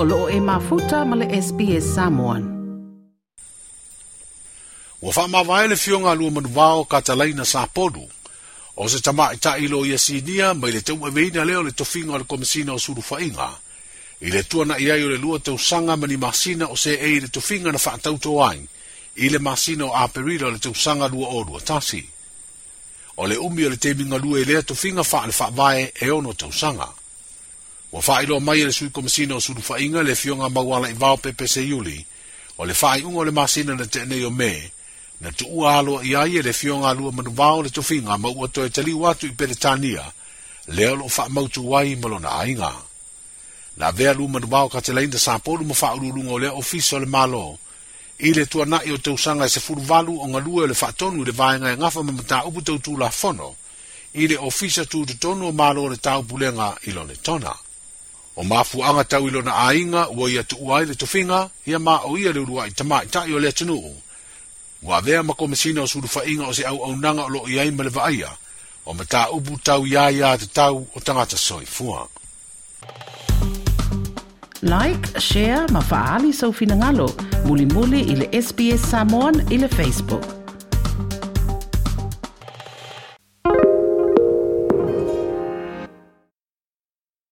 o e mafuta ma le SPS Samoan. Ua wha ma vaele fio ngā lua manu wāo ka podu. O se tama i ta ilo i asinia, mai le teu e na leo le tofinga o le komisina o suru whainga. I le tuana i ai o le lua teu sanga mani masina o se ei le tofinga na whaatau tō ai. I le masina o le teu sanga lua o lua tasi. O le umi o le teminga lua i le tofinga wha le wha vae e ono teu sanga. Wa fai lo mai le sui komisina o suru fainga le fionga mawala i vau pepe se yuli. O le fai ungo le masina na tene yo me. Na tu ua alo i aie le fionga alua manu vau le tofinga ma ua toe tali watu i peretania. Le alo fa mautu wai malo na ainga. Na vea lu manu vau ka te leinda sa polu ma fai ululungo le ofiso le malo. I le tua nai o tau sanga se furu valu o ngalua le fai tonu le vai ngai e ngafa ma mta upu tau tu la fono. I le ofisa tu tu tonu o malo le tau bulenga ilo le tona. tona. o mafu anga tau ilo na ainga ua ia tu uai le tofinga ia ma o ia le urua i tamai tai o le atunu u. Wa vea mako mesina o suru fainga o se au au nanga o lo iai ma le vaaia o ma ta ubu tau ia ia te tau o tangata soi fua. Like, share, ma faali sau finangalo. Muli muli ili SBS Samoan ili Facebook.